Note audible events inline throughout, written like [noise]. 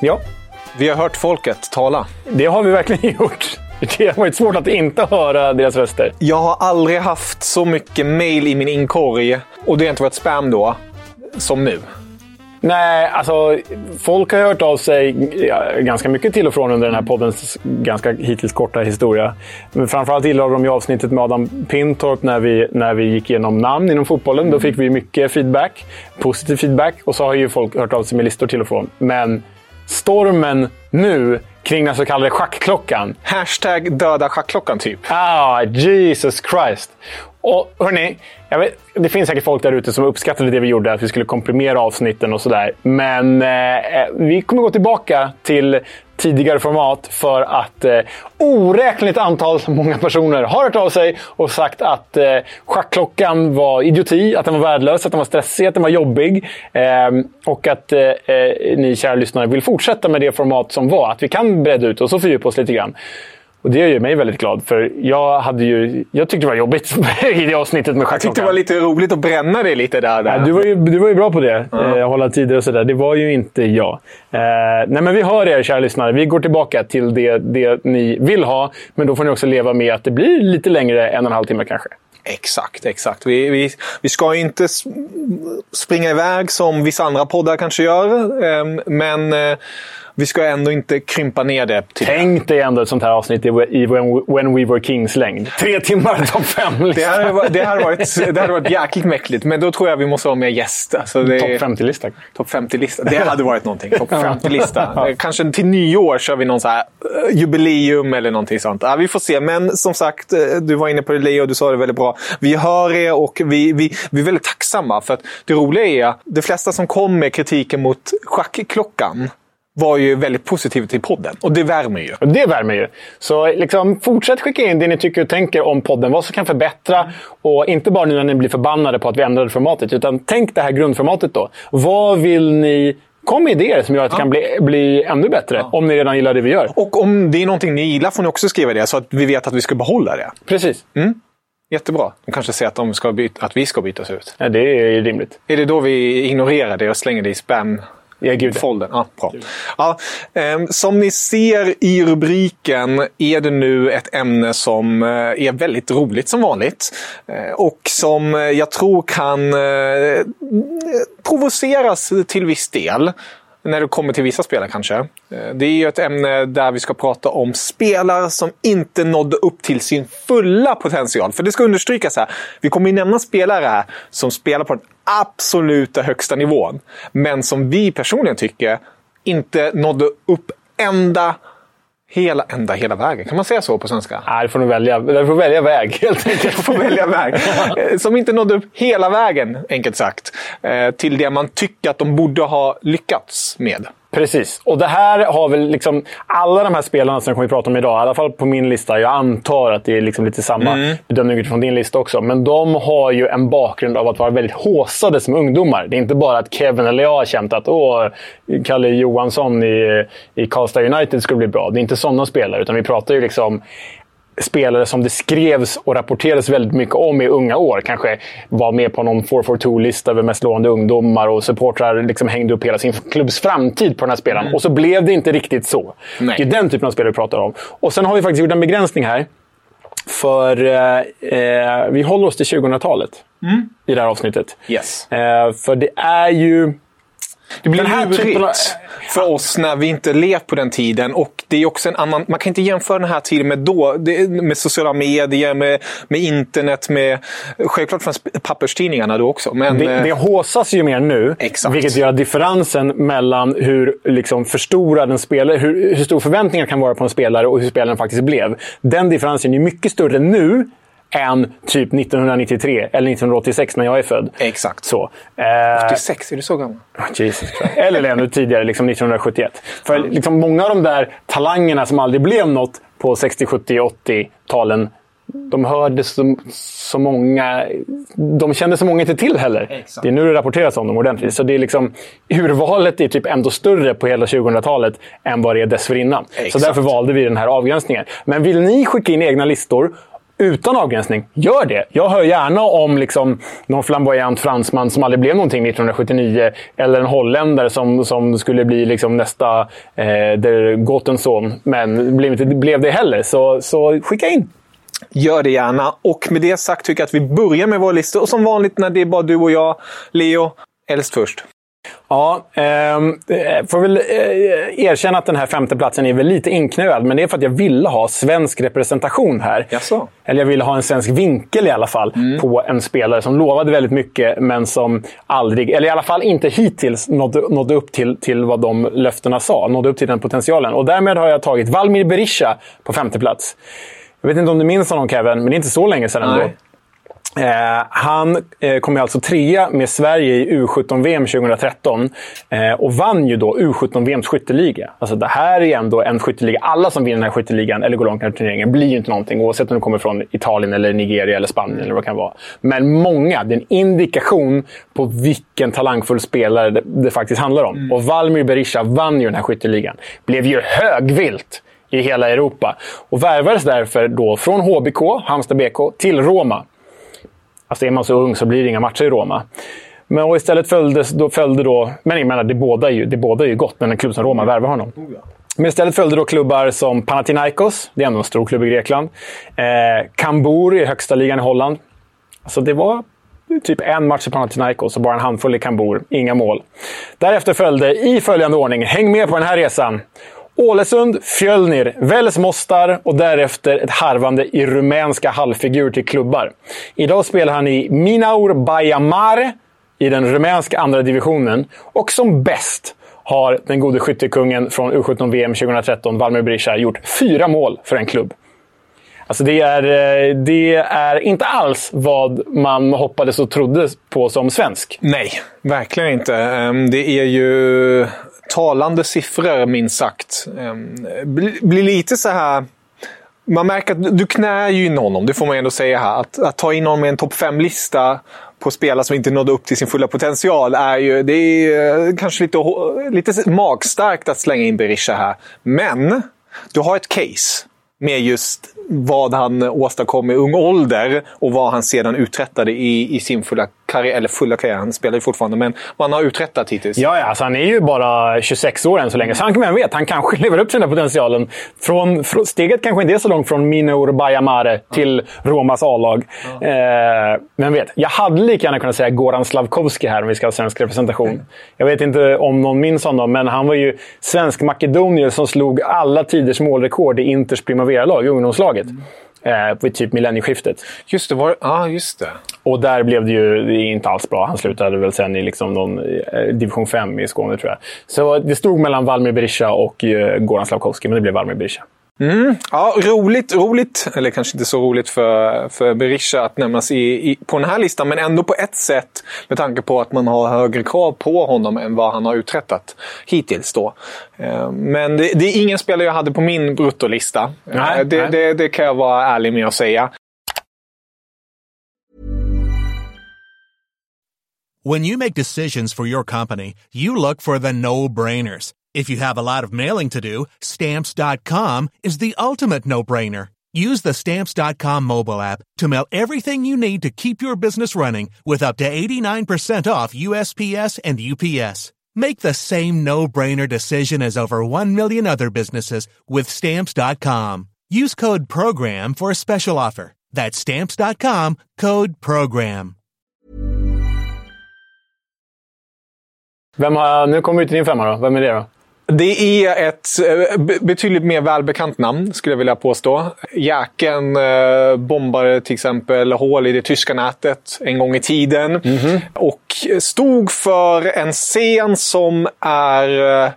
Ja, vi har hört folket tala. det har vi verkligen [laughs] gjort. Det har varit svårt att inte höra deras röster. Jag har aldrig haft så mycket mail i min inkorg, och det har inte varit spam då, som nu. Nej, alltså folk har hört av sig ganska mycket till och från under den här poddens ganska hittills korta historia. Men framförallt gillade de ju avsnittet med Adam Pintorp när vi, när vi gick igenom namn inom fotbollen. Då fick vi mycket feedback, positiv feedback. Och så har ju folk hört av sig med listor till och från. Men stormen nu kring den så kallade schackklockan. Hashtag döda schackklockan, typ. Ah, Jesus Christ. Och hörni, jag vet, det finns säkert folk där ute som uppskattade det vi gjorde, att vi skulle komprimera avsnitten och sådär. Men eh, eh, vi kommer gå tillbaka till tidigare format för att eh, oräkneligt antal, många personer, har hört av sig och sagt att eh, schackklockan var idioti, att den var värdelös, att den var stressig, att den var jobbig. Eh, och att eh, eh, ni kära lyssnare vill fortsätta med det format som var. Att vi kan bredda ut och fördjupa oss lite grann. Och det gör ju mig väldigt glad, för jag, hade ju, jag tyckte det var jobbigt [laughs] i det avsnittet med Jag tyckte det var lite roligt att bränna det lite där. där. Ja, du, var ju, du var ju bra på det, eh, hålla tider och sådär. Det var ju inte jag. Eh, nej, men vi hör er, kära lyssnare. Vi går tillbaka till det, det ni vill ha, men då får ni också leva med att det blir lite längre än en halv timme kanske. Exakt, exakt. Vi, vi, vi ska inte springa iväg som vissa andra poddar kanske gör. ehm, Men eh, vi ska ändå inte krympa ner det till Tänk dig ändå ett sånt här avsnitt i When, When We Were Kings-längd. Tre timmar, topp fem. det Liksom. hade, varit- det, hade varit, det hade varit jäkligt mäckligt, men då tror jag vi måste ha med gäst. Alltså Topp 50-lista. Topp 50-lista. Det hade varit någonting. Topp 50-lista. Kanske till nyår kör vi någon så här eh, jubileum eller någonting sånt. Ja, vi får se. Men som sagt, eh, du var inne på det Leo, du sa det väldigt bra. Vi hör er och vi, vi, vi är väldigt tacksamma. För att det roliga är att de flesta som kom med kritiken mot schackklockan var ju väldigt positiva till podden. Och det värmer ju. Det värmer ju. Så liksom, fortsätt skicka in det ni tycker och tänker om podden. Vad som kan förbättra. Och inte bara nu när ni blir förbannade på att vi ändrade formatet. Utan tänk det här grundformatet då. Vad vill ni... Kom med idéer som gör att det kan bli, bli ännu bättre. Om ni redan gillar det vi gör. Och om det är någonting ni gillar får ni också skriva det så att vi vet att vi ska behålla det. Precis. Jättebra. De kanske säger att, de ska byta, att vi ska bytas ut. Ja, det är rimligt. Är det då vi ignorerar det och slänger det i spam? Ja, gud. Foldern. Ja, bra. Ja, ehm, som ni ser i rubriken är det nu ett ämne som eh, är väldigt roligt som vanligt. Eh, och som eh, jag tror kan provoceras till viss del. När det kommer till vissa spelare kanske. Eh, det är ju ett ämne där vi ska prata om spelare som inte nådde upp till sin fulla potential. För det ska understrykas här. Vi kommer ju nämna spelare här som spelar på den absoluta högsta nivån. Men som vi personligen tycker inte nådde upp ända hela, ända hela vägen. Kan man säga så på svenska? Nej, du får nog välja, du får välja väg helt enkelt. [laughs] får välja väg. [laughs] Som inte nådde upp hela vägen, enkelt sagt. eh, Till det man tycker att de borde ha lyckats med. Precis. Och det här har väl liksom... Alla de här spelarna som vi kommer att prata om idag, i alla fall på min lista, jag antar att det är liksom lite samma bedömning utifrån din lista också, men de har ju en bakgrund av att vara väldigt håsade som ungdomar. Det är inte bara att Kevin eller jag har känt att Åh, Kalle Johansson i, i Karlstad United skulle bli bra. Det är inte sådana spelare, utan vi pratar ju liksom spelare som det skrevs och rapporterades väldigt mycket om i unga år. Kanske var med på någon 442-lista över mest lovande ungdomar och supportrar liksom hängde upp hela sin klubbs framtid på den här spelaren. Och så blev det inte riktigt så. Nej. Det är den typen av spelare vi pratar om. Och sen har vi faktiskt gjort en begränsning här. För eh, eh, vi håller oss till 2000-talet i det här avsnittet. Yes. Eh, för det är ju... Det blir Den här lurigt typen av- för oss när vi inte levt på den tiden. Och det är också en annan... Man kan inte jämföra den här tiden med då. Med sociala medier, med, med internet, med... Självklart fanns papperstidningarna då också. Men, Det, eh, det håsas ju mer nu, Exakt. vilket gör att differensen mellan hur liksom förstorad en spelare, hur, hur stor förväntningar kan vara på en spelare och hur spelaren faktiskt blev. Den differensen är mycket större nu än typ 1993 eller 1986 när jag är född. Exakt. Så. Eh, 86, är du så gammal? Jesus. Eller ännu tidigare, liksom 1971. För liksom många av de där talangerna som aldrig blev något på 60, 70, 80-talen, de hörde så, så många... De kände så många inte till heller. Exakt. Det är nu det rapporteras om dem ordentligt. Så det är liksom, urvalet är typ ändå större på hela 2000-talet än vad det är dessförinnan. Så Exakt. därför valde vi den här avgränsningen. Men vill ni skicka in egna listor utan avgränsning, gör det. Jag hör gärna om liksom, någon flamboyant fransman som aldrig blev någonting 1979. Eller en holländare som, som skulle bli liksom nästa eh, Der Gottenson, men blev inte blev det heller. Så, så skicka in! Gör det gärna. Och med det sagt tycker jag att vi börjar med vår lista. Och som vanligt när det är bara du och jag, Leo, äldst först. Ja, eh, får väl eh, erkänna att den här femteplatsen är väl lite inknöad, men det är för att jag ville ha svensk representation här. Jaså? Eller jag ville ha en svensk vinkel i alla fall mm. på en spelare som lovade väldigt mycket, men som aldrig, eller i alla fall inte hittills, nådde, nådde upp till, till vad de löftena sa. Nådde upp till den potentialen. Och därmed har jag tagit Valmir Berisha på femte plats. Jag vet inte om du minns honom Kevin, men det är inte så länge sedan ändå. Eh, han eh, kom alltså trea med Sverige i U17-VM 2013 eh, och vann ju då U17-VMs skytteliga. Alltså det här är ändå en skytteliga. Alla som vinner den här skytteligan, eller går långt i turneringen, blir ju inte någonting oavsett om de kommer från Italien, eller Nigeria eller Spanien eller vad det kan vara. Men många, det är en indikation på vilken talangfull spelare det, det faktiskt handlar om. Mm. Och Valmir Berisha vann ju den här skytteligan. Blev ju högvilt i hela Europa. Och värvades därför då från HBK, Halmstad BK, till Roma. Alltså är man så ung så blir det inga matcher i Roma. Men och istället följdes, då, följde då... Men jag menar, det båda ju, det båda ju gott när en klubb som Roma värvar honom. Men istället följde då klubbar som Panathinaikos, det är ändå en stor klubb i Grekland. Eh, Kambur i högsta ligan i Holland. Alltså det var typ en match i Panathinaikos och bara en handfull i Kambur. Inga mål. Därefter följde, i följande ordning, häng med på den här resan. Ålesund, Fjölnir, Väles Mostar och därefter ett harvande i rumänska halvfigur till klubbar. Idag spelar han i Minaur Bayamare i den rumänska andra divisionen och som bäst har den gode skyttekungen från U17-VM 2013, Valmir Berisha, gjort fyra mål för en klubb. Alltså det är, eh, det är inte alls vad man hoppades och trodde på som svensk. Nej, verkligen inte. Ehm, det är ju talande siffror minst sagt. Ehm, Blir lite så här... Man märker att du knär ju in honom, det får man ändå säga här. Att, att ta in honom i en topp 5-lista på spelare som inte nådde upp till sin fulla potential är ju det är eh, kanske lite, lite magstarkt att slänga in Berisha här. Men du har ett case med just vad han åstadkom i ung ålder och vad han sedan uträttade i, i sin fulla karriär. Eller fulla karriär, han spelar ju fortfarande, men han har uträttat hittills. Ja, ja alltså han är ju bara 26 år än så länge, så han, vem vet, han kanske [laughs] lever upp till den här potentialen. Från, från, steget kanske inte är så långt från Minor Bajamare till Romas A-lag. Ja. Eh, vem vet? Jag hade lika gärna kunnat säga Goran Slavkovski här om vi ska ha svensk representation. Mm. Jag vet inte om någon minns honom, men han var ju svensk makedonier som slog alla tiders målrekord i Inters Primavera-lag, ungdomslaget. Mm eh, vid typ millennieskiftet. Just det, var, ah, just det. Och där blev det ju inte alls bra. Han slutade väl sen i liksom någon, eh, division 5 i Skåne, tror jag. Så det stod mellan Valmir Berisha och eh, Goran Slavkovski, men det blev Valmir Berisha. Mm. Ja, roligt, roligt, eller kanske inte så roligt för, för Berisha att nämnas i, i, på den här listan, men ändå på ett sätt med tanke på att man har högre krav på honom än vad han har uträttat hittills. Då. Eh, men det, det är ingen spelare jag hade på min bruttolista. Nej, det, nej. Det, det kan jag vara ärlig med att säga. When you make decisions for your company, you look for the no-brainers. If you have a lot of mailing to do, stamps.com is the ultimate no-brainer. Use the stamps.com mobile app to mail everything you need to keep your business running with up to 89% off USPS and UPS. Make the same no-brainer decision as over 1 million other businesses with stamps.com. Use code program for a special offer. That's stamps.com, code program. Vem har, nu kommer vi till din femma då. Vem är det då? Det är ett eh, betydligt mer välbekant namn, skulle jag vilja påstå. Jäkeln eh, bombade till exempel hål i det tyska nätet en gång i tiden. Mm -hmm. Och stod för en scen som är, eh,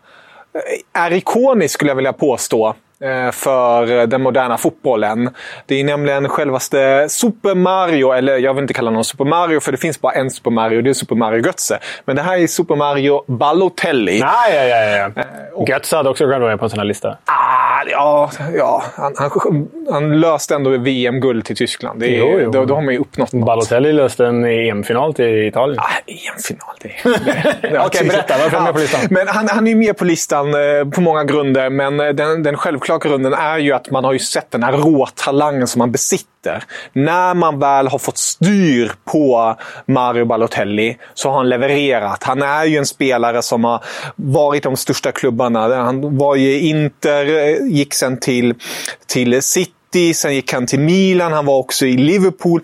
är ikonisk, skulle jag vilja påstå. Eh, för den moderna fotbollen. Det är nämligen självaste Super Mario, eller jag vill inte kalla honom Super Mario för det finns bara en Super Mario, det är Super Mario Götze. Men det här är Super Mario Balotelli. Ja, ja, ja. ja. Och, Götze hade också kunnat vara med på en sån här lista. Ah, ja, ja. Han, han, han löste ändå VM-guld till Tyskland. Det är, jo, jo. Då, då har man ju uppnått något. Balotelli löste en EM-final till Italien. Ah, EM-final, det, det [laughs] Okej, okay, berätta. Varför är han med på listan? Men han, han är med på listan eh, på många grunder, men den, den självklara grunden är ju att man har ju sett den här råtalangen som han besitter besitter. När man väl har fått styr på Mario Balotelli så har han levererat. Han är ju en spelare som har varit de största klubbarna. Han var ju Inter, eh, gick sen till, till City, sen gick han till Milan, han var också i Liverpool.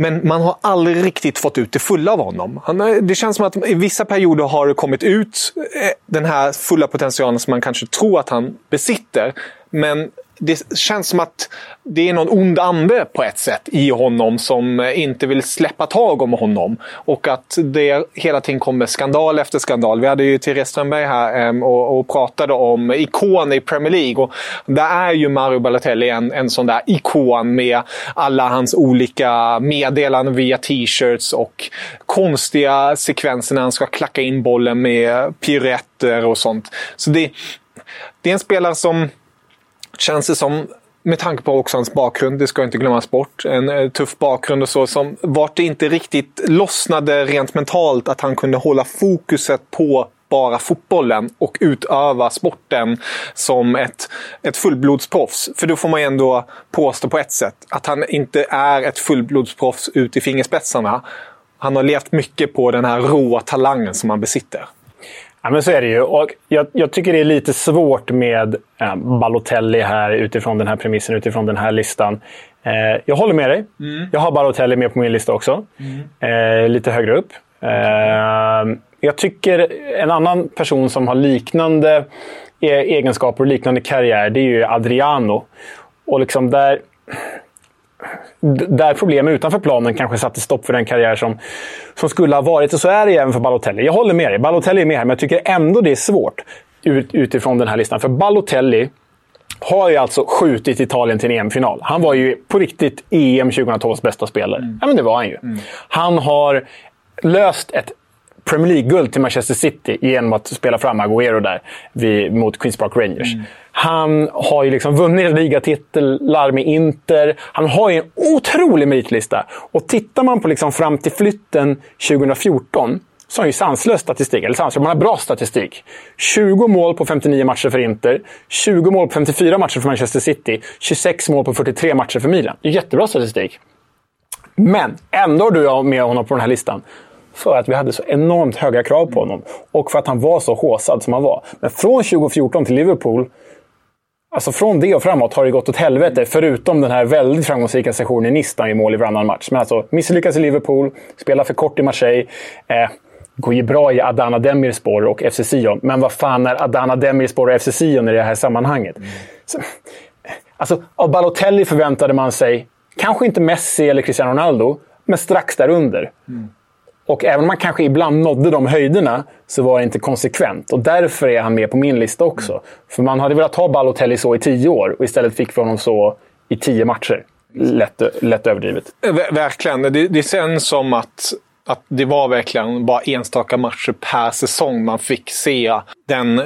Men man har aldrig riktigt fått ut det fulla av honom. Han, det känns som att i vissa perioder har det kommit ut eh, den här fulla potentialen som man kanske tror att han besitter. Men det känns som att det är någon ond ande på ett sätt i honom som eh, inte vill släppa tag om honom. Och att det hela tiden kommer skandal efter skandal. Vi hade ju Therese Strömberg här ehm, och, och pratade om ikoner i Premier League. Och där är ju Mario Balotelli en, en sån där ikon med alla hans olika meddelanden via t-shirts och konstiga sekvenser när han ska klacka in bollen med piruetter och sånt. Så det, det är en spelare som känns det som, med tanke på också hans bakgrund, det ska inte glömmas bort, en eh, tuff bakgrund och så, som vart det inte riktigt lossnade rent mentalt att han kunde hålla fokuset på bara fotbollen och utöva sporten som ett, ett fullblodsproffs. För då får man ju ändå påstå på ett sätt att han inte är ett fullblodsproffs ut i fingerspetsarna. Han har levt mycket på den här råa talangen som han besitter. Ja, men så är det ju. Och jag, jag tycker det är lite svårt med eh, Balotelli här utifrån den här premissen, utifrån den här listan. Eh, jag håller med dig. Mm. Jag har Balotelli med på min lista också. Mm. Eh, lite högre upp. Eh, jag tycker en annan person som har liknande e-, egenskaper och liknande karriär, det är ju Adriano. Och liksom där där problem utanför planen kanske satte stopp för den karriär som, som skulle ha varit. Och så är det även för Balotelli. Jag håller med dig. Balotelli är med här, men jag tycker ändå det är svårt ut, utifrån den här listan. För Balotelli har ju alltså skjutit Italien till en EM-final. Han var ju på riktigt EM 2012s bästa spelare. Mm. Ja, men det var han ju. Mm. Han har löst ett Premier League-guld till Manchester City genom att spela fram Agüero där vid, mot Queens Park Rangers. Mm. Han har ju liksom vunnit ligatitlar med Inter. Han har ju en otrolig meritlista. Och tittar man på liksom fram till flytten 2014 så har han ju sanslös statistik. Eller sanslös, man har bra statistik. 20 mål på 59 matcher för Inter, 20 mål på 54 matcher för Manchester City, 26 mål på 43 matcher för Milan. Det är jättebra statistik. Men ändå har du med honom på den här listan. För att vi hade så enormt höga krav på honom. Och för att han var så håsad som han var. Men från 2014 till Liverpool Alltså från det och framåt har det gått åt helvete, förutom den här väldigt framgångsrika sessionen i Nice, i mål i varannan match. Men alltså, misslyckas i Liverpool, spelar för kort i Marseille. Eh, går ju bra i Adana Demirspor och FC Sion. Men vad fan är Adana Demirspor och FC Sion i det här sammanhanget? Mm. Så, alltså, av Balotelli förväntade man sig, kanske inte Messi eller Cristiano Ronaldo, men strax därunder. Mm. Och även om man kanske ibland nådde de höjderna så var det inte konsekvent. Och därför är han med på min lista också. Mm. För man hade velat ha Balotelli så i tio år och istället fick vi honom så i tio matcher. Lätt, lätt överdrivet. Verkligen. Det, det känns som att att det var verkligen bara enstaka matcher per säsong man fick se den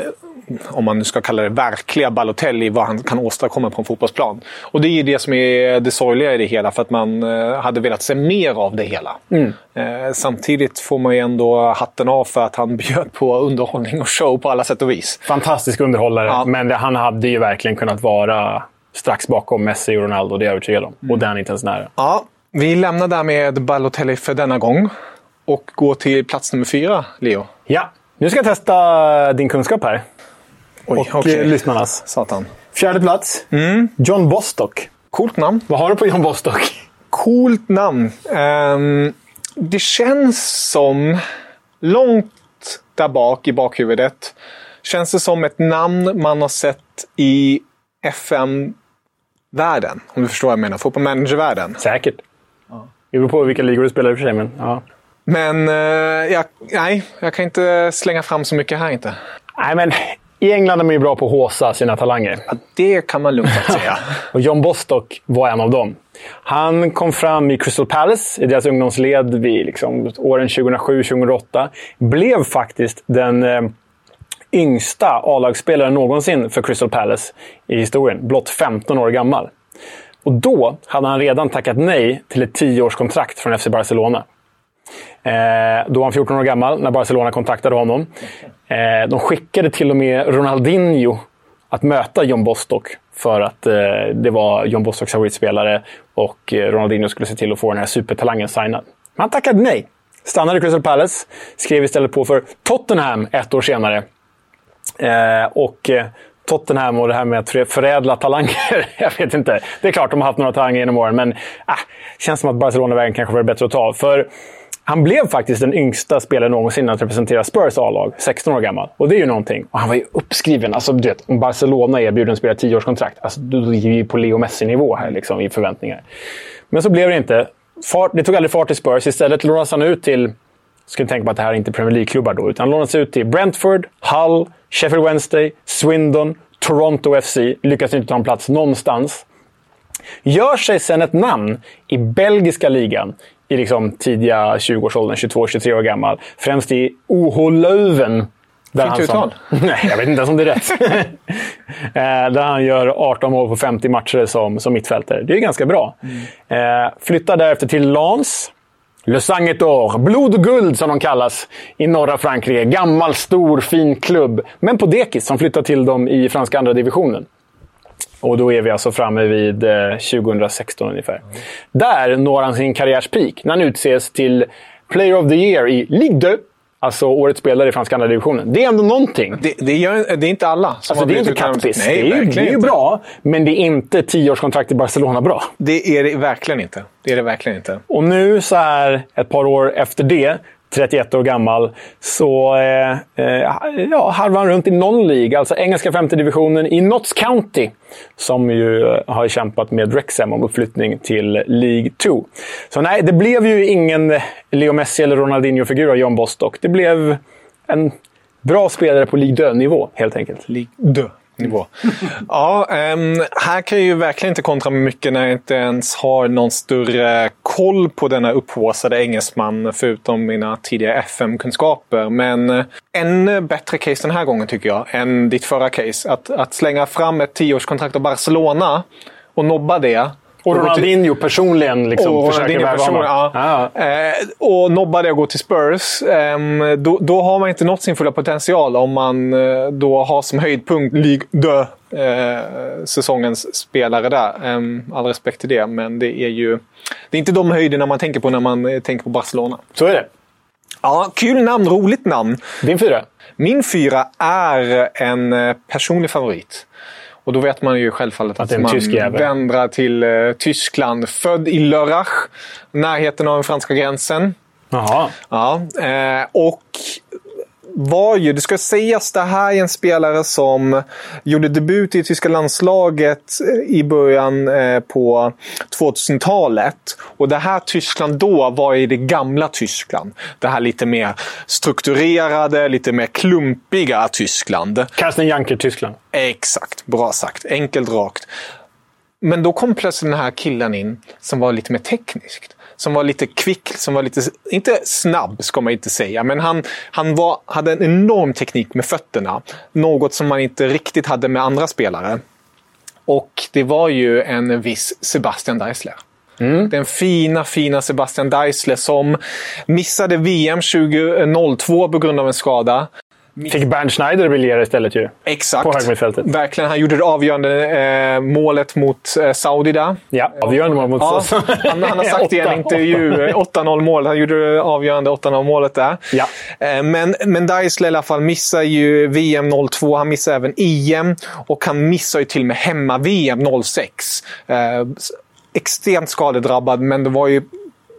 om man nu ska kalla det verkliga Balotelli, vad han kan åstadkomma på en fotbollsplan. Och det är ju det som är det sorgliga i det hela, för att man eh, hade velat se mer av det hela. Mm. Eh, samtidigt får man ju ändå hatten av för att han [laughs] bjöd på underhållning och show på alla sätt och vis. Fantastisk underhållare, ja. men det, han hade ju verkligen kunnat vara strax bakom Messi och Ronaldo, det är jag övertygad om. Mm. Och den är inte ens nära. Ja, vi lämnar därmed Balotelli för denna gång och går till plats nummer fyra, Leo. Ja, nu ska jag testa din kunskap här. Oj, och okay. Eh, lyssnarnas. Satan. Fjärde plats. Mm. John Bostock. Coolt namn. Vad har du på John Bostock? Coolt namn. Um, det känns som, långt där bak i bakhuvudet, känns det som ett namn man har sett i FM-världen. Om du förstår vad jag menar. Fotboll manager-världen. Säkert. Det beror på vilka ligor du spelar i och för sig. Men, ja. men uh, jag, nej, jag kan inte slänga fram så mycket här inte. Nej, men i England är man ju bra på att håsa sina talanger. Ja, det kan man lugnt säga. [laughs] och John Bostock var en av dem. Han kom fram i Crystal Palace, i deras ungdomsled, vid liksom, åren 2007-2008. Blev faktiskt den eh, yngsta A-lagsspelaren någonsin för Crystal Palace i historien. Blott 15 år gammal. Och då hade han redan tackat nej till ett 10-årskontrakt från FC Barcelona. Eh, då var han 14 år gammal när Barcelona kontaktade honom. Eh, de skickade till och med Ronaldinho att möta John Bostock för att eh, det var John Bostocks favoritspelare och eh, Ronaldinho skulle se till att få den här supertalangen signad. Men han tackade nej. Stannade i Crystal Palace, skrev istället på för Tottenham ett år senare. Eh, och eh, Tottenham och det här med att förädla talanger. [laughs] jag vet inte. Det är klart de har haft några talanger genom åren, men äh, känns som att Barcelona-vägen kanske var bättre att ta. För han blev faktiskt den yngsta spelaren någonsin att representera Spurs A-lag. 16 år gammal. Och det är ju någonting. Och han var ju uppskriven. Alltså, du vet, om Barcelona erbjuder en spelare 10-årskontrakt, alltså, då ligger vi på Leo Messi-nivå här liksom, i förväntningar. Men så blev det inte. Fart, det tog aldrig fart i Spurs. Istället lånades han ut till skulle tänka på att det här är inte Premier League-klubbar då, utan lånades ut till Brentford, Hull, Sheffield Wednesday, Swindon, Toronto FC. Lyckas inte ta en plats någonstans. Gör sig sen ett namn i belgiska ligan i liksom tidiga 20-årsåldern, 22-23 år gammal. Främst i OH Leuven. Fint uttal. Nej, jag vet inte ens om det är rätt. [laughs] Eh, där han gör 18 mål på 50 matcher som, som mittfältare. Det är ganska bra. Mm. Eh, flyttar därefter till Lens. Le Sanget d'Or, blod och guld som de kallas i norra Frankrike. Gammal, stor, fin klubb. Men på dekis som flyttar till dem i franska andra divisionen. Och då är vi alltså framme vid eh, 2016 ungefär. Mm. Där når han sin karriärspeak när han utses till Player of the Year i Ligue 2. Alltså årets spelare i franska andra divisionen. Det är ändå någonting. Det, det, gör, det är inte alla. Alltså, det är inte kappis. det är, det är ju bra, men det är inte tioårskontrakt i Barcelona bra. Det är det verkligen inte. Det är det verkligen inte. Och nu så här ett par år efter det 31 år gammal, så eh, eh, ja, harvar han runt i någon League. alltså engelska femte divisionen i Notts County, som ju eh, har kämpat med Wrexham om uppflyttning till League 2. Så nej, det blev ju ingen Leo Messi eller Ronaldinho-figur av John Bostock. Det blev en bra spelare på League 2-nivå, helt enkelt. League 2 nivå. ja, um, här kan jag ju verkligen inte kontra med mycket när jag inte ens har någon större koll på denna upphåsade engelsman förutom mina tidiga FM-kunskaper. Men eh, en bättre case den här gången tycker jag än ditt förra case. Att, att slänga fram ett tioårskontrakt av Barcelona och nobba det och Ronaldinho personligen liksom och försöker värva honom. Ja. Ah. Eh, och nobba det och gå till Spurs. Eh, då, då, har man inte nått sin fulla potential om man eh, då har som höjdpunkt Ligue 2 eh, säsongens spelare där. Eh, all respekt till det, men det är ju det är inte de höjderna man tänker på när man eh, tänker på Barcelona. Så är det. Ja, kul namn, roligt namn. Din fyra? Min fyra är en eh, personlig favorit. Och då vet man ju självfallet att, att man vänder till uh, Tyskland. Född i Lörrach, närheten av den franska gränsen. Jaha. Ja, eh, och var ju, det ska sägas, det här är en spelare som gjorde debut i tyska landslaget eh, i början eh, på 2000-talet. Och det här Tyskland då var i det gamla Tyskland. Det här lite mer strukturerade, lite mer klumpiga Tyskland. Carsten Janker-Tyskland. Exakt, bra sagt. Enkelt, rakt. Men då kom plötsligt den här killen in som var lite mer tekniskt som var lite kvick, som var lite, inte snabb ska man inte säga, men han, han var, hade en enorm teknik med fötterna. Något som man inte riktigt hade med andra spelare. Och det var ju en viss Sebastian Deisler. Mm. Den fina, fina Sebastian Deisler som missade VM 2002 på grund av en skada. Fick Bernd Schneider briljera istället ju. Exakt. På högermittfältet. Verkligen. Han gjorde det avgörande eh, målet mot eh, Saudi där. Ja, avgörande mål mot ja, [laughs] han, han har sagt i en [laughs] intervju, 8-0 eh, mål. Han gjorde det avgörande 8-0 målet där. Ja. Eh, men, men Deisler i alla fall missar ju VM 02. Han missar även EM. Och han missar ju till och med hemma-VM 06. Eh, extremt skadedrabbad, men det var ju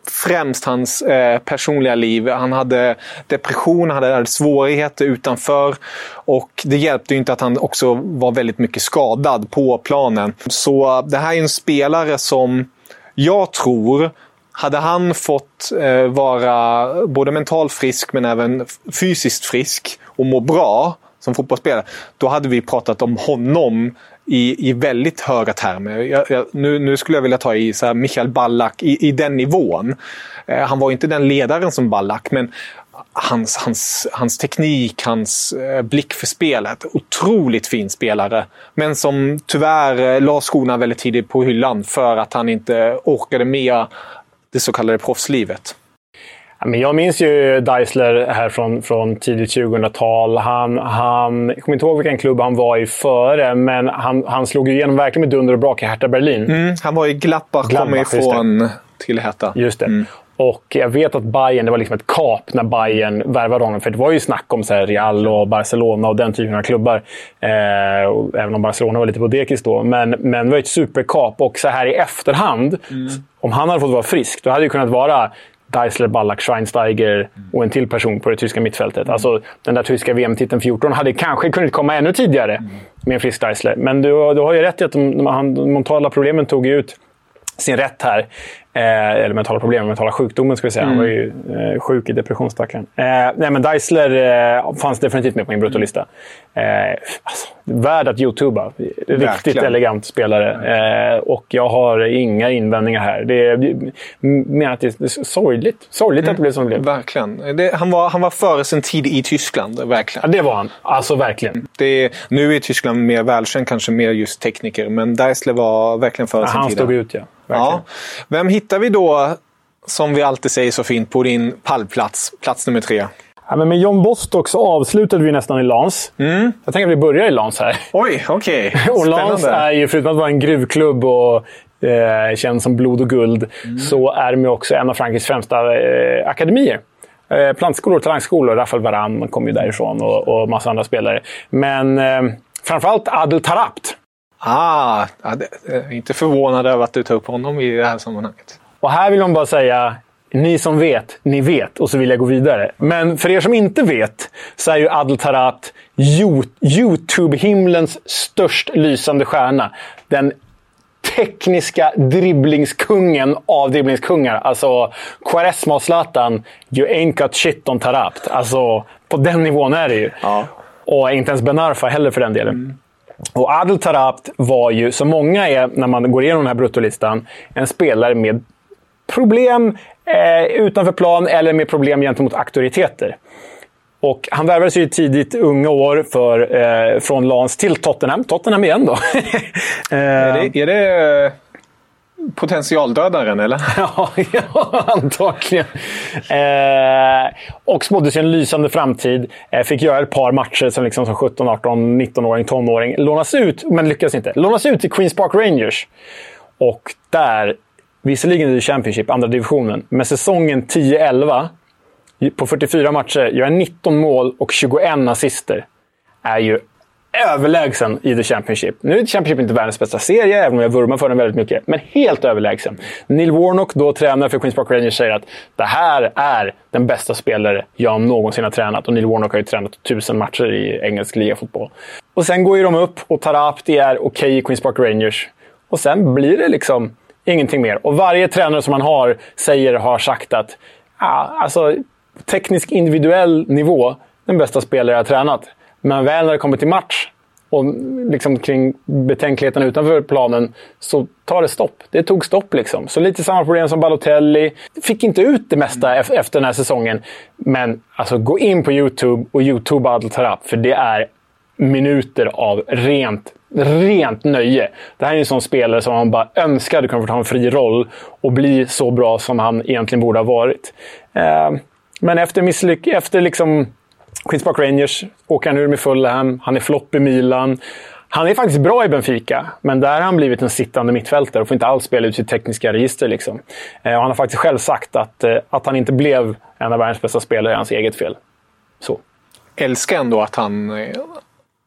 främst hans eh, personliga liv. Han hade depression, han hade svårigheter utanför och det hjälpte inte att han också var väldigt mycket skadad på planen. Så det här är en spelare som jag tror hade han fått eh, vara både mentalt frisk men även fysiskt frisk och må bra som fotbollsspelare, då hade vi pratat om honom i, i väldigt höga termer. Jag, jag, nu, nu skulle jag vilja ta i så Michael Ballack i, i den nivån. Eh, han var inte den ledaren som Ballack, men hans, hans, hans teknik, hans eh, blick för spelet. Otroligt fin spelare. Men som tyvärr eh, la skorna väldigt tidigt på hyllan för att han inte orkade med det så kallade proffslivet. Men jag minns ju Deisler här från, från tidigt 2000-tal. Han, han, jag kommer inte ihåg vilken klubb han var i före, men han, han slog igenom verkligen med dunder och brak i Hertha Berlin. Mm, han var i Gladbach, Gladbach kom ifrån till Hertha. Just det. Mm. Och jag vet att Bayern, det var liksom ett kap när Bayern värvade honom. För det var ju snack om så Real och Barcelona och den typen av klubbar. Eh, även om Barcelona var lite på dekis då. Men, men det var ett superkap. Och så här i efterhand, mm. om han hade fått vara frisk, då hade det kunnat vara Deisler, Ballack, Schweinsteiger och en till person på det tyska mittfältet. Mm. Alltså, den där tyska VM-titeln 14 hade kanske kunnat komma ännu tidigare mm. med en frisk Deisler. Men du, du har ju rätt i att de, de, de mentala problemen tog ut sin rätt här. Eh, eller mentala problem, mentala sjukdomen ska vi säga. Mm. Han var ju eh, sjuk i depressionsstackaren. Eh, nej, men Deisler eh, fanns definitivt med på min bruttolista. Eh, alltså, värd att youtuba. Riktigt Verkligen. elegant spelare. Eh, och jag har inga invändningar här. Det är, menar att det är sorgligt. Sorgligt mm. att det blev som det blev. Verkligen. Det, han, var, han var före sin tid i Tyskland. Verkligen. Ja, det var han. Alltså verkligen. Det, nu är Tyskland mer välkänd, kanske mer just tekniker. Men Deisler var verkligen före ja, sin tid. Han stod ut, ja. Ja. Vem hittar vi då, som vi alltid säger så fint, på din pallplats? Plats nummer tre. Ja, men med John Bostock så avslutade vi nästan i Lans. Mm. Jag tänker att vi börjar i Lans här. Oj, okej. Okay. [laughs] och Lans är ju, förutom att vara en gruvklubb och eh, känd som blod och guld, mm. så är de också en av Frankrikes främsta eh, akademier. Eh, plantskolor, talangskolor. Rafael Varane kom ju därifrån och, och massa andra spelare. Men eh, framförallt Adel Tarabt Ah, ja, det, är inte förvånad över att du tar upp honom i det här sammanhanget. Och här vill man bara säga, ni som vet, ni vet. Och så vill jag gå vidare. Men för er som inte vet så är ju Adel Tarat YouTube-himlens störst lysande stjärna. Den tekniska dribblingskungen av dribblingskungar. Alltså, Quaresma och Zlatan, you ain't got shit on Tarapt. Alltså, på den nivån är det ju. Ja. Och inte ens Ben Arfa heller för den delen. Mm. Och Adel Tarabt var ju, som många är när man går igenom den här bruttolistan, en spelare med problem eh, utanför plan eller med problem gentemot auktoriteter. Och han värvades ju i tidigt unga år för, eh, från Lans till Tottenham. Tottenham igen då. [laughs] eh, är det, är det potentialdödaren, eller? [laughs] ja, antagligen. Eh, och spådde sig en lysande framtid. Eh, fick göra ett par matcher som, liksom, som 17, 18, 19-åring, tonåring. Lånas ut, men lyckas inte. Lånas ut till Queens Park Rangers. Och där, visserligen i Championship, andra divisionen, men säsongen 10-11 på 44 matcher, gör 19 mål och 21 assister. Är ju överlägsen i The Championship. Nu är The Championship inte världens bästa serie, även om jag vurmar för den väldigt mycket. Men helt överlägsen. Neil Warnock, då tränare för Queens Park Rangers, säger att det här är den bästa spelare jag någonsin har tränat. Och Neil Warnock har ju tränat tusen matcher i engelsk ligafotboll. Och sen går ju de upp och tar app. Det är okej okay i Queens Park Rangers. Och sen blir det liksom ingenting mer. Och varje tränare som man har säger, har sagt att ah, alltså, teknisk individuell nivå, den bästa spelare jag har tränat. Men väl när det kommer till match och liksom kring betänkligheterna utanför planen så tar det stopp. Det tog stopp liksom. Så lite samma problem som Balotelli. Fick inte ut det mesta efter den här säsongen. Men alltså gå in på YouTube och YouTube Adel Tarap, för det är minuter av rent, rent nöje. Det här är en sån spelare som man bara önskade kunde få ta en fri roll och bli så bra som han egentligen borde ha varit. Eh, men efter misslyck efter liksom Queens Park Rangers åker han ur med Fulham. Han är flopp i Milan. Han är faktiskt bra i Benfica, men där har han blivit en sittande mittfältare och får inte alls spela ut sitt tekniska register. Liksom. Eh, han har faktiskt själv sagt att, eh, att han inte blev en av världens bästa spelare är hans eget fel. Så. Älskar ändå att han eh,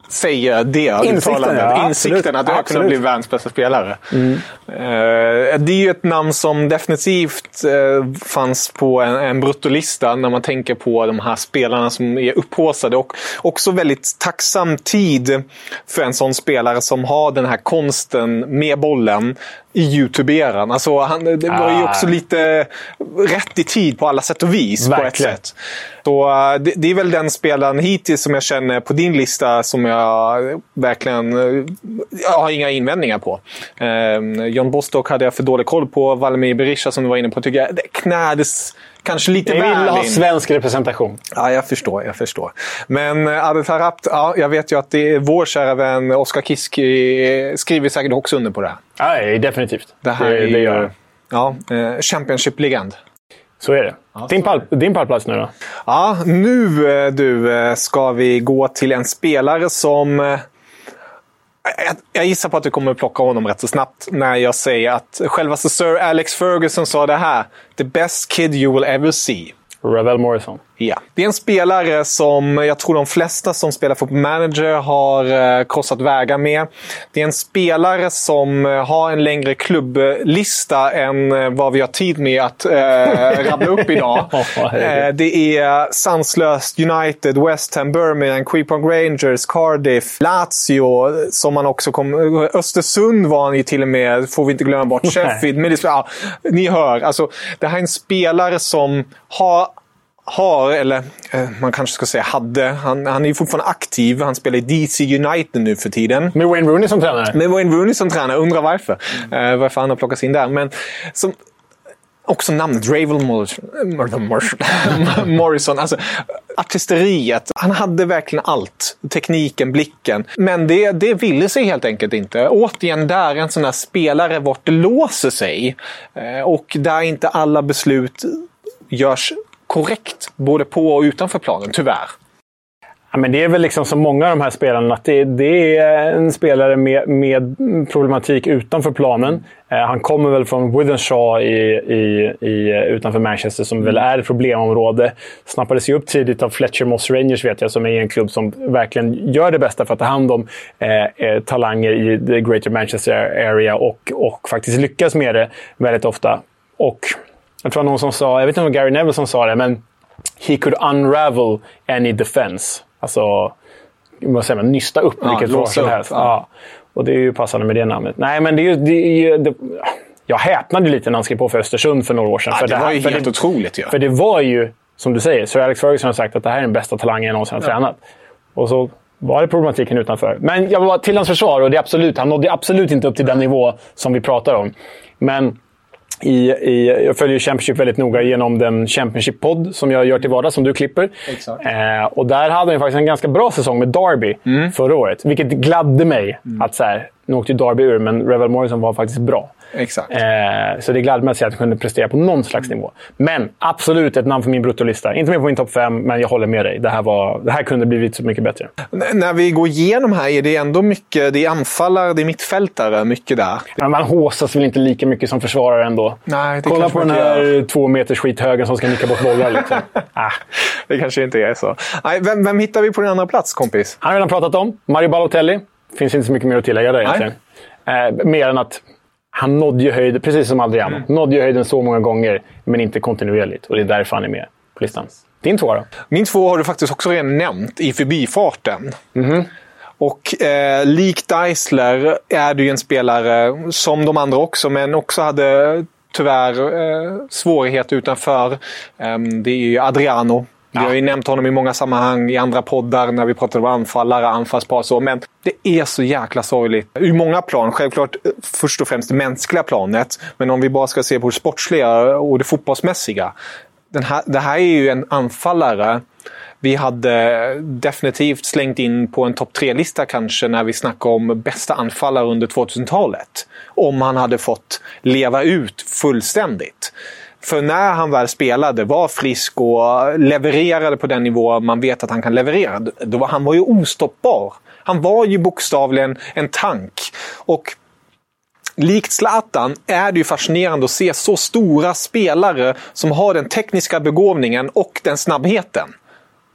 säga det Insikten, ja, Insikten att jag kunde bli världens bästa spelare. Mm. Uh, det är ju ett namn som definitivt uh, fanns på en, en bruttolista när man tänker på de här spelarna som är upphåsade. Och också väldigt tacksam tid för en sån spelare som har den här konsten med bollen i Youtube-eran. Alltså, han, det var ju också ah. lite rätt i tid på alla sätt och vis. Verkligen. på ett sätt. Så, uh, det, det, är väl den spelaren hittills som jag känner på din lista som jag verkligen uh, jag har inga invändningar på. Uh, John Bostock hade jag för dålig koll på. Valemir Berisha som du var inne på tycker jag det knädes kanske lite väl Jag vill ha svensk representation. Ja, jag förstår. Jag förstår. Men uh, Adel Tarapt, ja, jag vet ju att det är vår kära vän Oskar Kiski skriver säkert också under på det här. Ja, definitivt. Det här det, är, det gör Ja, Championship-legend. Så är det. din, pall, din pallplats nu då? Ja, nu eh, du eh, ska vi gå till en spelare som... Jag gissar på att du kommer plocka honom rätt så snabbt när jag säger att självaste Sir Alex Ferguson sa det här. The best kid you will ever see. Ravel Morrison. Ja. Det är en spelare som jag tror de flesta som spelar Football Manager har eh, korsat vägar med. Det är en spelare som eh, har en längre klubblista än eh, vad vi har tid med att eh, [laughs] rabbla upp idag. det är sanslöst United, West Ham, Birmingham, Queepong Rangers, Cardiff, Lazio, som man också kom... Östersund var han ju till och med, får vi inte glömma bort. Sheffield, Middlesbrough. Ja, ni hör. Alltså, det här är en spelare som har har, eller eh, man kanske ska säga hade, han, han är ju fortfarande aktiv. Han spelar i DC United nu för tiden. Med Wayne Rooney som tränare? Med Wayne Rooney som tränare. Undrar varför. Mm. Uh, varför han har plockats in där. Men som, också namnet Ravel [laughs] Morrison. Alltså, artisteriet. Han hade verkligen allt. Tekniken, blicken. Men det, det ville sig helt enkelt inte. Återigen där en sån här spelare vart det låser sig. Uh, och där inte alla beslut görs korrekt både på och utanför planen, tyvärr. Ja, men det är väl liksom som många av de här spelarna, att det, det är en spelare med, med problematik utanför planen. Eh, han kommer väl från Withenshaw i, i, i, utanför Manchester, som väl är ett problemområde. Snappades ju upp tidigt av Fletcher Moss Rangers, vet jag, som är en klubb som verkligen gör det bästa för att ta hand om eh, eh talanger i the Greater Manchester Area och, och faktiskt lyckas med det väldigt ofta. Och jag tror någon som sa, jag vet inte om Gary Neville som sa det, men he could unravel any defense. Alltså, vad säger man, nysta upp ja, vilket försvar som helst. Ja. Och det är ju passande med det namnet. Nej, men det är ju... Det är, det, jag häpnade lite när han skrev på för Östersund för några år sedan. Ja, det, det var ju helt det, otroligt ju. Ja. För det var ju, som du säger, Sir Alex Ferguson har sagt att det här är den bästa talangen jag någonsin har ja. tränat. Och så var det problematiken utanför. Men jag var till hans försvar, och det absolut, han nådde absolut inte upp till den nivå som vi pratar om. Men i, i, jag följer Championship väldigt noga genom den Championship-podd som jag gör till vardags, som du klipper. Eh, och där hade han faktiskt en ganska bra säsong med Derby mm. förra året. Vilket gladde mig. Mm. att så här, Nu åkte ju Derby ur, men Revel Morrison var faktiskt bra. Exakt. Eh, så det gladde mig att se att jag kunde prestera på någon slags nivå. Men absolut ett namn för min bruttolista. Inte med på min topp fem, men jag håller med dig. Det här, var, det här kunde blivit så mycket bättre. N när vi går igenom här är det ändå mycket det är anfallare, det är mittfältare, mycket där. Men man håsas väl inte lika mycket som försvarare ändå? Nej, det Kolla på den här gör. två meters skithögen som ska nicka bort bollar. Liksom. [laughs] ah. Det kanske inte är så. Nej, vem, vem hittar vi på din andra plats, kompis? Han har redan pratat om. Mario Balotelli. Finns inte så mycket mer att tillägga där egentligen. Eh, mer än att han nådde ju höjden, precis som Adriano, mm. nådde ju höjden så många gånger, men inte kontinuerligt. Och det är därför han är med på listan. Din två då? Min två har du faktiskt också redan nämnt i förbifarten. Mm. Och eh, likt Deisler är du en spelare, som de andra också, men också hade tyvärr eh, svårigheter utanför. Eh, det är ju Adriano vi har ju nämnt honom i många sammanhang i andra poddar när vi pratar om anfallare, anfallspar så. Men det är så jäkla sorgligt. Ur många plan. Självklart eh, först och främst det mänskliga planet. Men om vi bara ska se på det sportsliga och det fotbollsmässiga. Den här, det här är ju en anfallare vi hade definitivt slängt in på en topp tre-lista kanske när vi snackar om bästa anfallare under 2000-talet. Om han hade fått leva ut fullständigt. För när han väl spelade, var frisk och levererade på den nivå man vet att han kan leverera, då var, han var ju ostoppbar. Han var ju bokstavligen en tank. Och likt Zlatan är det ju fascinerande att se så stora spelare som har den tekniska begåvningen och den snabbheten.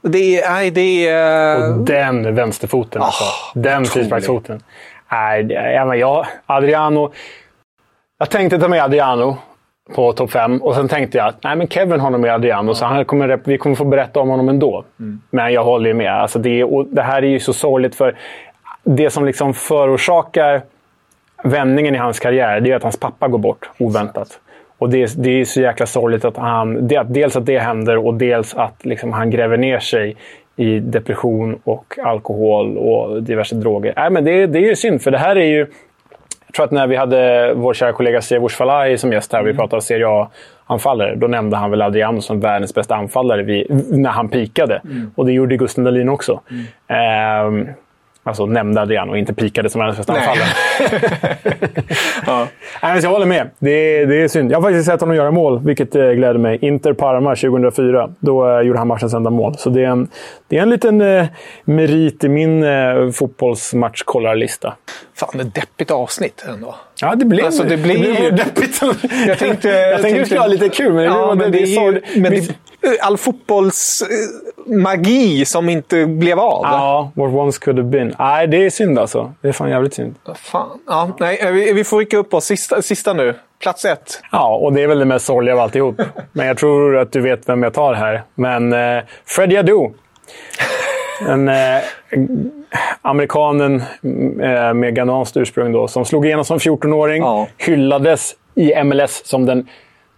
Det är... Det är... Och den vänsterfoten oh, alltså. Den frisparksfoten. Nej, jag, Adriano. Jag tänkte ta med Adriano på topp 5. Och sen tänkte jag att nej, men Kevin har nog med Adriano, så han kommer, vi kommer få berätta om honom ändå. Mm. Men jag håller ju med. Alltså det, det här är ju så sorgligt, för det som liksom förorsakar vändningen i hans karriär, det är att hans pappa går bort oväntat. Och det, det är så jäkla sorgligt att han... Det, dels att det händer och dels att liksom han gräver ner sig i depression och alkohol och diverse droger. Nej, men det, det är ju synd, för det här är ju tror att när vi hade vår kära kollega Siavush Falahi som gäst här, mm. vi pratade Serie A-anfallare, då nämnde han väl Adriano som världens bästa anfallare vid, när han pikade. Mm. Och det gjorde Gusten Dahlin också. Mm. Eh, Alltså nämnde Adrian och inte pikade som världens bästa anfallare. [laughs] Ja. Nej, jag håller med. Det är, det är synd. Jag har faktiskt sett honom göra mål, vilket eh, gläder mig. Inter Parma 2004. Då eh, gjorde han matchens enda mål. Så det är en, det är en liten eh, merit i min eh, fotbollsmatchkollarlista. Fan, ett deppigt avsnitt ändå. Ja, det blir, Alltså, det blir det ju- deppigt. [laughs] Jag tänkte... jag tänkte vi skulle ha lite kul, men ja, men det, det är ju, men Vi- det, all fotbollsmagi som inte blev av. Ja, what once could have been. Nej, det är synd alltså. Det är fan jävligt synd. Fan. Ja, nej, vi, vi får rycka upp oss. Sista, sista nu. Plats ett. Ja, och det är väl det mest sorgliga av alltihop. [laughs] Men jag tror att du vet vem jag tar här. Men eh, Freddie Adu. En eh, amerikanen eh, med ghananskt ursprung då, som slog igenom som 14-åring. Ja. Hyllades i MLS som den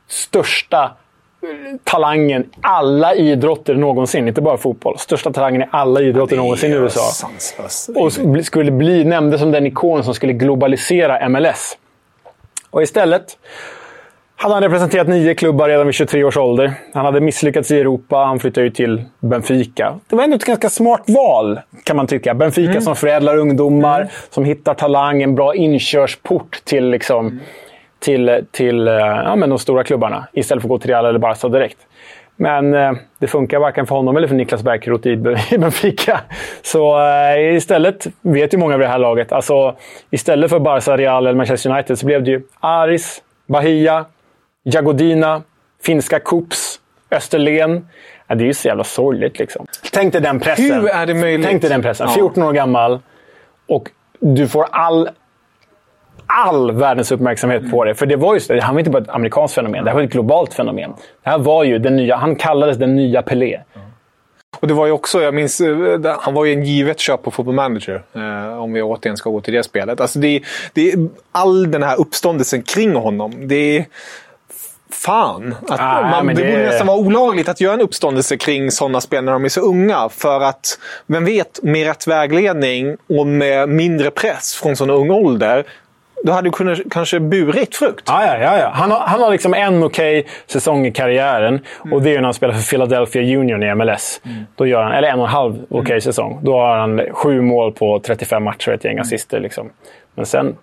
största eh, talangen i alla idrotter någonsin. Inte bara fotboll. Största talangen i alla idrotter någonsin i USA. Sanslöst. Och skulle bli nämndes som den ikon som skulle globalisera MLS. Och istället hade han representerat nio klubbar redan vid 23 års ålder. Han hade misslyckats i Europa. Han flyttade ju till Benfica. Det var ändå ett ganska smart val, kan man tycka. Benfica som förädlar ungdomar, som hittar talang. En bra inkörsport till, liksom, till, till eh, ja, men de stora klubbarna. Istället för att gå till Real eller Barca direkt. Men eh, det funkar varken för honom eller för Niklas Bärkroth i, [laughs] i Benfica. Så eh, istället, vet ju många vid det här laget, alltså istället för Barca, Real eller Manchester United så blev det ju Aris, Bahia, Jagodina, finska Kups, Österlen. Ja, det är ju så jävla sorgligt liksom. Tänk dig den pressen. Hur är det möjligt? Tänk dig den pressen. Ja. 14 år gammal och du får all all världens uppmärksamhet på det. För det var ju, så- han var inte bara ett amerikanskt fenomen, det här var ett globalt fenomen. Det här var ju den nya, han kallades den nya Pelé. Och det var ju också, jag minns, eh, han var ju en givet köp på Football Manager. Eh, om vi återigen ska gå till det spelet. Alltså det, det, all den här uppståndelsen kring honom. Det är fan. Att Ah, man, det, det- borde nästan vara olagligt att göra en uppståndelse kring sådana spel när de är så unga. För att, vem vet, med rätt vägledning och med mindre press från sån ung ålder. Då hade du kunnat kanske burit frukt. Ja, ja, ja, ja. Han, har, han har liksom en okej säsong i karriären. Och det är ju när han spelar för Philadelphia Union i MLS. Då gör han, eller en och en halv okej säsong. Då har han sju mål på 35 matcher och ett gäng assister. Liksom. Men sen,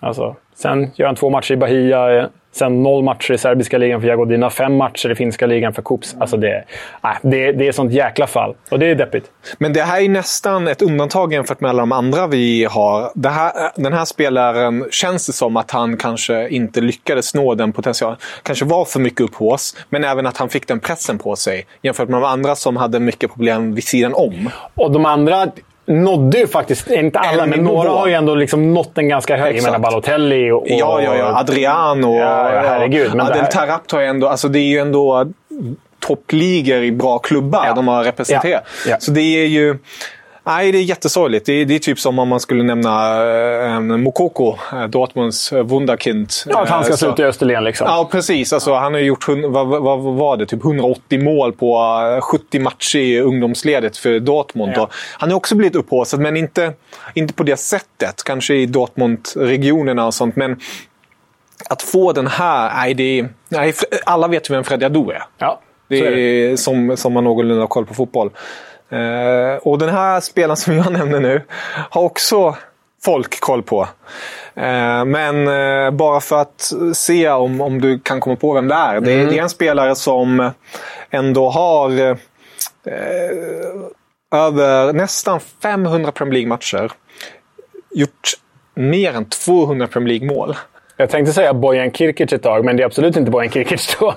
alltså, sen gör han två matcher i Bahia. eh, Sen noll matcher i serbiska ligan för Jagodina. Fem matcher i finska ligan för Kups. Alltså det, nej, det, det är sånt jäkla fall. Och det är deppigt. Men det här är nästan ett undantag jämfört med alla de andra vi har. Här, den här spelaren känns det som att han kanske inte lyckades nå den potentialen. Kanske var för mycket upphås, men även att han fick den pressen på sig. Jämfört med de andra som hade mycket problem vid sidan om. Och de andra nådde ju faktiskt, inte alla, En men några har ju ändå liksom nått en ganska hög. Jag Exakt. menar Balotelli och... Ja, ja, ja. Adriano. Ja, ja, herregud. Men Adel här- Tarapt har ju ändå... Alltså det är ju ändå toppligor i bra klubbar Ja. de har representerat. Ja. Ja. Så det är ju... Nej, det är jättesorgligt. Det är, det är typ som om man skulle nämna eh, Mokoko, eh, Dortmunds eh, wunderkind. Ja, att han ska Eh, sluta i Österlen liksom. Ja, precis. Alltså, han har gjort vad, vad, var det? Typ 180 mål på eh, 70 matcher i ungdomsledet för Dortmund. Ja. Han har också blivit upphaussad, men inte, inte på det sättet. Kanske i Dortmund-regionerna och sånt. Men att få den här... Nej, det är, nej, alla vet ju vem Freddy Adu är. Ja, är det. är som, som man någorlunda har koll på fotboll. Eh, och den här spelaren som jag [laughs] nämner nu har också folk koll på. Eh, men eh, bara för att se om, om du kan komma på vem det är. Det, Mm. det är en spelare som ändå har eh, över nästan 500 Premier League-matcher gjort mer än 200 Premier League-mål. Jag tänkte säga Bojan Kirkic ett tag, men det är absolut inte Bojan Kirkic då.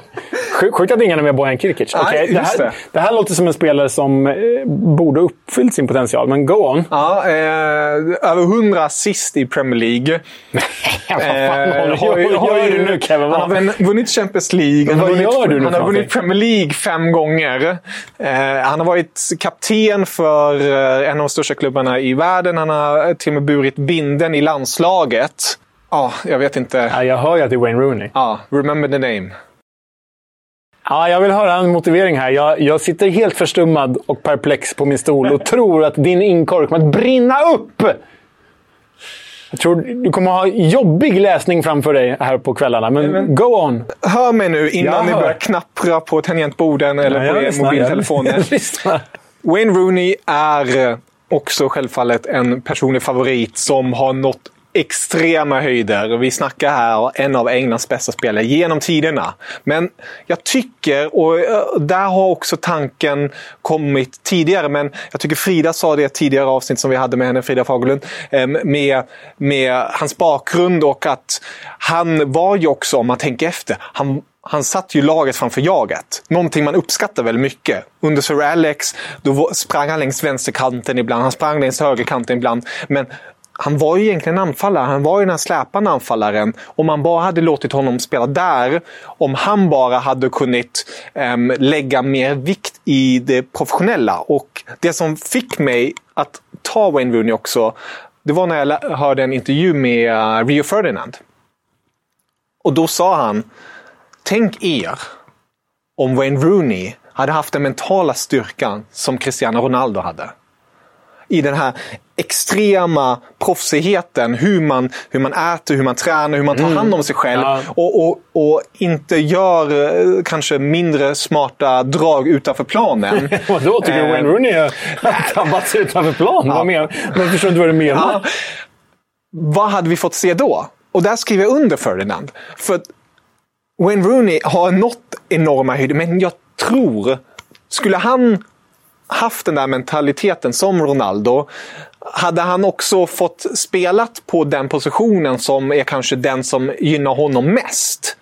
Sjuk- Sjukt att ingen är med Bojan Kirkic. Nej, Okej, det, här, det. det här låter som en spelare som eh, borde uppfyllt sin potential, men go on. Ja, eh, över 100 assist i Premier League. [laughs] Vad fan Eh, håller- gör du nu Kevin? Han har vun- vunnit Champions League. Han har Vad vunnit, gör du nu han har vunnit? Premier League fem gånger. Eh, han har varit kapten för eh, en av de största klubbarna i världen. Han har till och med burit binden i landslaget. Ja, jag vet inte. Ja, jag hör ju att det är Wayne Rooney. Ja, remember the name. Ja, jag vill höra en motivering här. Jag, jag sitter helt förstummad och perplex på min stol och tror att din inkorg kommer att brinna upp! Jag tror du kommer ha jobbig läsning framför dig här på kvällarna, men, go on! Hör mig nu innan Jag ni hör. börjar knappra på tangentborden eller Ja, på er mobiltelefoner. [laughs] Wayne Rooney är också självfallet en personlig favorit som har nått extrema höjder. Vi snackar här en av Englands bästa spelare genom tiderna. Men jag tycker, och eh, där har också tanken kommit tidigare, men jag tycker Frida sa det i ett tidigare avsnitt som vi hade med henne, Frida Fagerlund, ehm, med, med hans bakgrund och att han var ju också, om man tänker efter, han han satt ju laget framför jaget. Någonting man uppskattar väldigt mycket. Under Sir Alex då sprang han längs vänsterkanten ibland, han sprang längs högerkanten ibland. Men han var ju egentligen anfallare. Han var ju den här släpande anfallaren. Om man bara hade låtit honom spela där, om han bara hade kunnat um, lägga mer vikt i det professionella. Och det som fick mig att ta Wayne Rooney också, det var när jag hörde en intervju med uh, Rio Ferdinand. Och då sa han, tänk er om Wayne Rooney hade haft den mentala styrkan som Cristiano Ronaldo hade i den här extrema proffsigheten. Hur man, hur man äter, hur man tränar, hur man tar hand om sig själv. Mm. Och, och, och, inte gör eh, kanske mindre smarta drag utanför planen. [laughs] Vadå? Tycker du Wayne eh, Rooney har tabbat sig utanför planen? Ja. Vad menar Jag förstår inte vad du menar. Ja. Vad hade vi fått se då? Och där skriver jag under Ferdinand. För Wayne Rooney har nått enorma höjder, men jag tror, skulle han haft den där mentaliteten som Ronaldo hade han också fått spelat på den positionen som är kanske den som gynnar honom mest.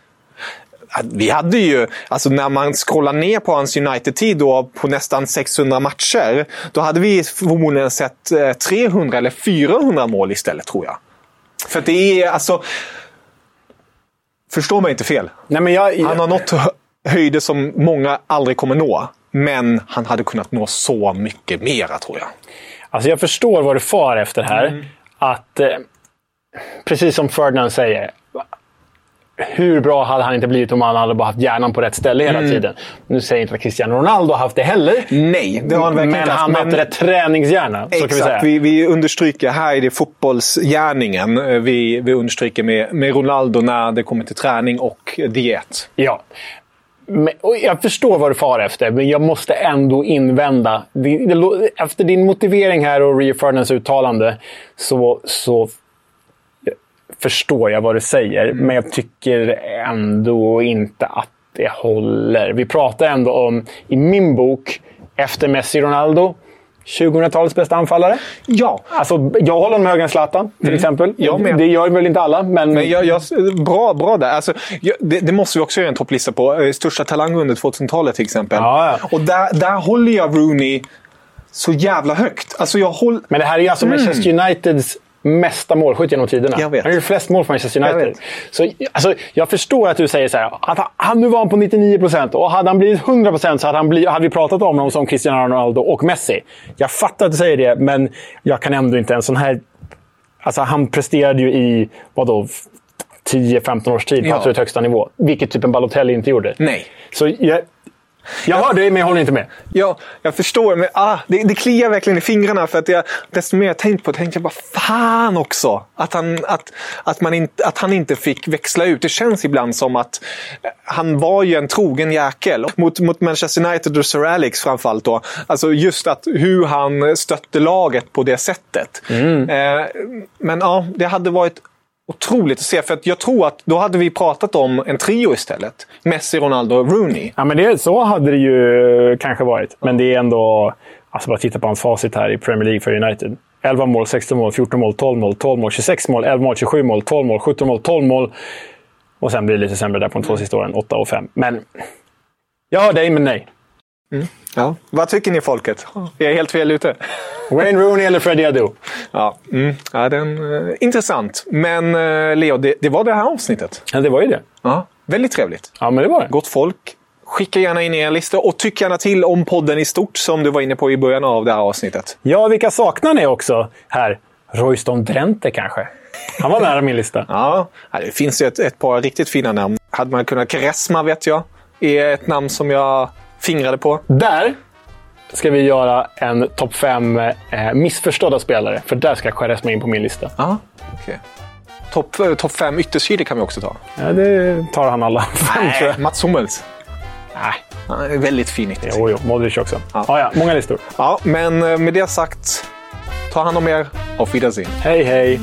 Vi hade ju, alltså när man scrollar ner på hans United-tid på nästan 600 matcher, då hade vi förmodligen sett 300 eh, eller 400 mål istället tror jag. För det är alltså... Förstå mig inte fel. Nej, men jag, jag... Han har nått höjder som många aldrig kommer nå. Men han hade kunnat nå så mycket mera, tror jag. Alltså jag förstår vad du far efter här. Mm. Att, eh, precis som Ferdinand säger, hur bra hade han inte blivit om han hade bara haft hjärnan på rätt ställe hela mm. tiden? Nu säger jag inte att Cristiano Ronaldo har haft det heller. Nej, det har han verkligen Men han har haft rätt träningshjärna. Exakt, vi, säga. Vi, vi, understryker här är det fotbollsgärningen vi, vi understryker med, med Ronaldo när det kommer till träning och diet. Ja, jag förstår vad du far efter, men jag måste ändå invända. Efter din motivering här och Rio Ferdinands uttalande så, så förstår jag vad du säger, mm. men jag tycker ändå inte att det håller. Vi pratar ändå om, i min bok, efter Messi-Ronaldo, 2000-talets bästa anfallare? Ja. Alltså, jag håller honom högre än Zlatan, till mm. exempel. Jag med. Det gör väl inte alla, men... men jag, jag, bra, bra där. Alltså, jag, det, det, måste vi också göra en topplista på. Eh, största talang under 2000-talet till exempel. Ja, ja. Och där, där håller jag Rooney så jävla högt. Alltså, jag håll... Men det här är ju alltså mm. Manchester Uniteds mesta målskytt genom tiderna. Han gjorde flest mål för Manchester United. Jag, så, alltså, jag förstår att du säger så här, att han, nu var han på 99 procent och hade han blivit 100 procent så hade, han blivit, hade vi pratat om honom som Cristiano Ronaldo och Messi. Jag fattar att du säger det, men jag kan ändå inte en sån här... Alltså, han presterade ju i, vadå, 10-15 års tid på ja. absolut högsta nivå. Vilket typ en Balotelli inte gjorde. Nej. Så jag, jag hör dig, men jag håller inte med. Ja, jag förstår. Men ah, det, det kliar verkligen i fingrarna. För att jag, desto mer jag tänkt på det, tänkte jag bara fan också. Att han, att, att, man in, att han inte fick växla ut. Det känns ibland som att han var ju en trogen jäkel. Mot, mot Manchester United och Sir Alex framförallt. Då. Alltså just att hur han stötte laget på det sättet. Mm. Eh, men ja, det hade varit otroligt att se. För att jag tror att då hade vi pratat om en trio istället. Messi, Ronaldo och Rooney. Ja, men det, så hade det ju kanske varit. Men det är ändå... Alltså bara titta på hans facit här i Premier League för United. 11 mål, 16 mål, 14 mål, 12 mål, 12 mål, 26 mål, 11 mål, 27 mål, 12 mål, 17 mål, 12 mål. Och sen blir det lite sämre där på de två sista åren, 8 och 5. Men... Jag hör dig, men nej. Mm. Ja. Vad tycker ni folket? Jag är helt fel ute. Wayne Rooney eller Freddie Adu? Ja, mm. ja den, uh, intressant. Men uh, Leo, det, det, var det här avsnittet. Ja, det var ju det. Ja, väldigt trevligt. Ja, men det var det. Gott folk. Skicka gärna in er listor och tyck gärna till om podden i stort som du var inne på i början av det här avsnittet. Ja, vilka saknar ni också här? Royston Drenthe kanske? Han var nära min lista. [laughs] ja, det finns ju ett, ett par riktigt fina namn. Hade man kunnat... Karesma vet jag är ett namn som jag fingrade på. Där ska vi göra en topp fem eh, missförstådda spelare. För där ska Quaresma in på min lista. Ja, okay. Topp eh, top fem yttersidor kan vi också ta. Ja, det tar han alla fem, Nej, tror jag. Mats Hummels. Nej. Han är väldigt fin yttersida. Jo, jo. Modric också. Ja. Ah, ja, många listor. Ja, men eh, med det sagt Ta hand om er. Auf Wiedersehen. Hej, hej!